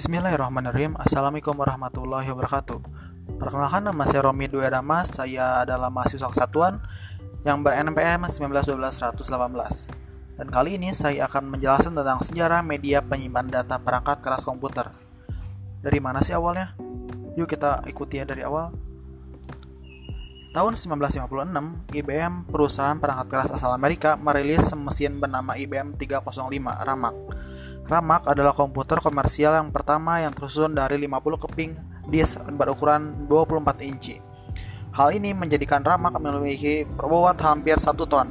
Bismillahirrahmanirrahim. Assalamualaikum warahmatullahi wabarakatuh. Perkenalkan nama saya Romi Dwi Adama. Saya adalah mahasiswa kesatuan Yang ber-NPM 1912-118 Dan kali ini saya akan menjelaskan tentang sejarah media penyimpan data perangkat keras komputer. Dari mana sih awalnya? Yuk kita ikuti ya dari awal. Tahun 1956, IBM, perusahaan perangkat keras asal Amerika, merilis mesin bernama IBM 305 Ramak Ramak adalah komputer komersial yang pertama yang tersusun dari 50 keping disk berukuran 24 inci. Hal ini menjadikan Ramak memiliki berbobot hampir 1 ton.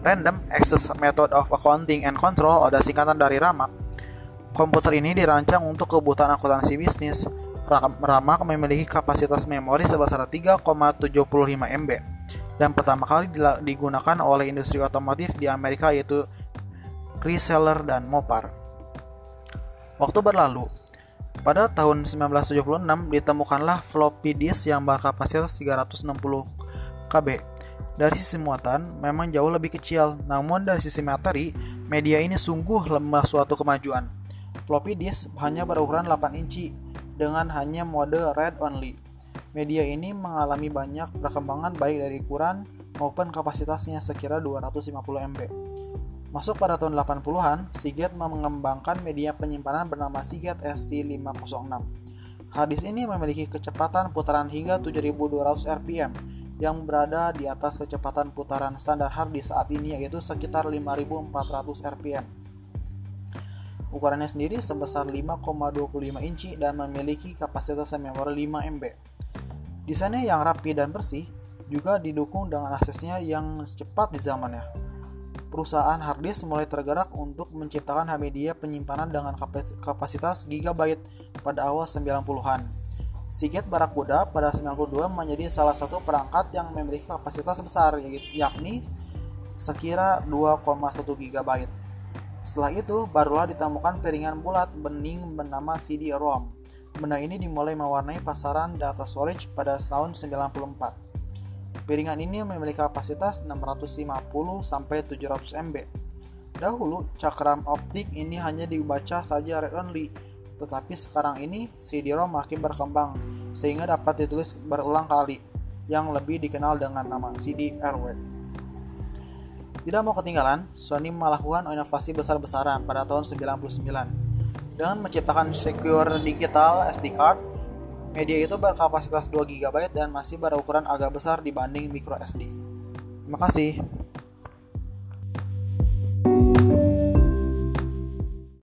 Random Access Method of Accounting and Control ada singkatan dari Ramak. Komputer ini dirancang untuk kebutuhan akuntansi bisnis. Ramak memiliki kapasitas memori sebesar 3,75 MB dan pertama kali digunakan oleh industri otomotif di Amerika yaitu Chrysler dan Mopar. Waktu berlalu. Pada tahun 1976 ditemukanlah floppy disk yang berkapasitas 360 KB. Dari sisi muatan memang jauh lebih kecil, namun dari sisi materi, media ini sungguh lemah suatu kemajuan. Floppy disk hanya berukuran 8 inci dengan hanya mode read only. Media ini mengalami banyak perkembangan baik dari ukuran maupun kapasitasnya sekira 250 MB. Masuk pada tahun 80-an, Seagate mengembangkan media penyimpanan bernama Seagate ST506. Harddisk ini memiliki kecepatan putaran hingga 7200 rpm yang berada di atas kecepatan putaran standar harddisk saat ini yaitu sekitar 5400 rpm. Ukurannya sendiri sebesar 5,25 inci dan memiliki kapasitas memori 5 MB. Desainnya yang rapi dan bersih juga didukung dengan aksesnya yang cepat di zamannya perusahaan harddisk mulai tergerak untuk menciptakan media penyimpanan dengan kapasitas gigabyte pada awal 90-an. Seagate Barracuda pada 92 menjadi salah satu perangkat yang memiliki kapasitas besar yakni sekira 2,1 GB. Setelah itu, barulah ditemukan piringan bulat bening bernama CD-ROM. Benda ini dimulai mewarnai pasaran data storage pada tahun 94. Piringan ini memiliki kapasitas 650 sampai 700 MB. Dahulu, cakram optik ini hanya dibaca saja read only, tetapi sekarang ini CD-ROM makin berkembang sehingga dapat ditulis berulang kali, yang lebih dikenal dengan nama CD-RW. Tidak mau ketinggalan, Sony melakukan inovasi besar-besaran pada tahun 99 dengan menciptakan Secure Digital SD Card Media itu berkapasitas 2 GB dan masih berukuran agak besar dibanding micro SD. Terima kasih.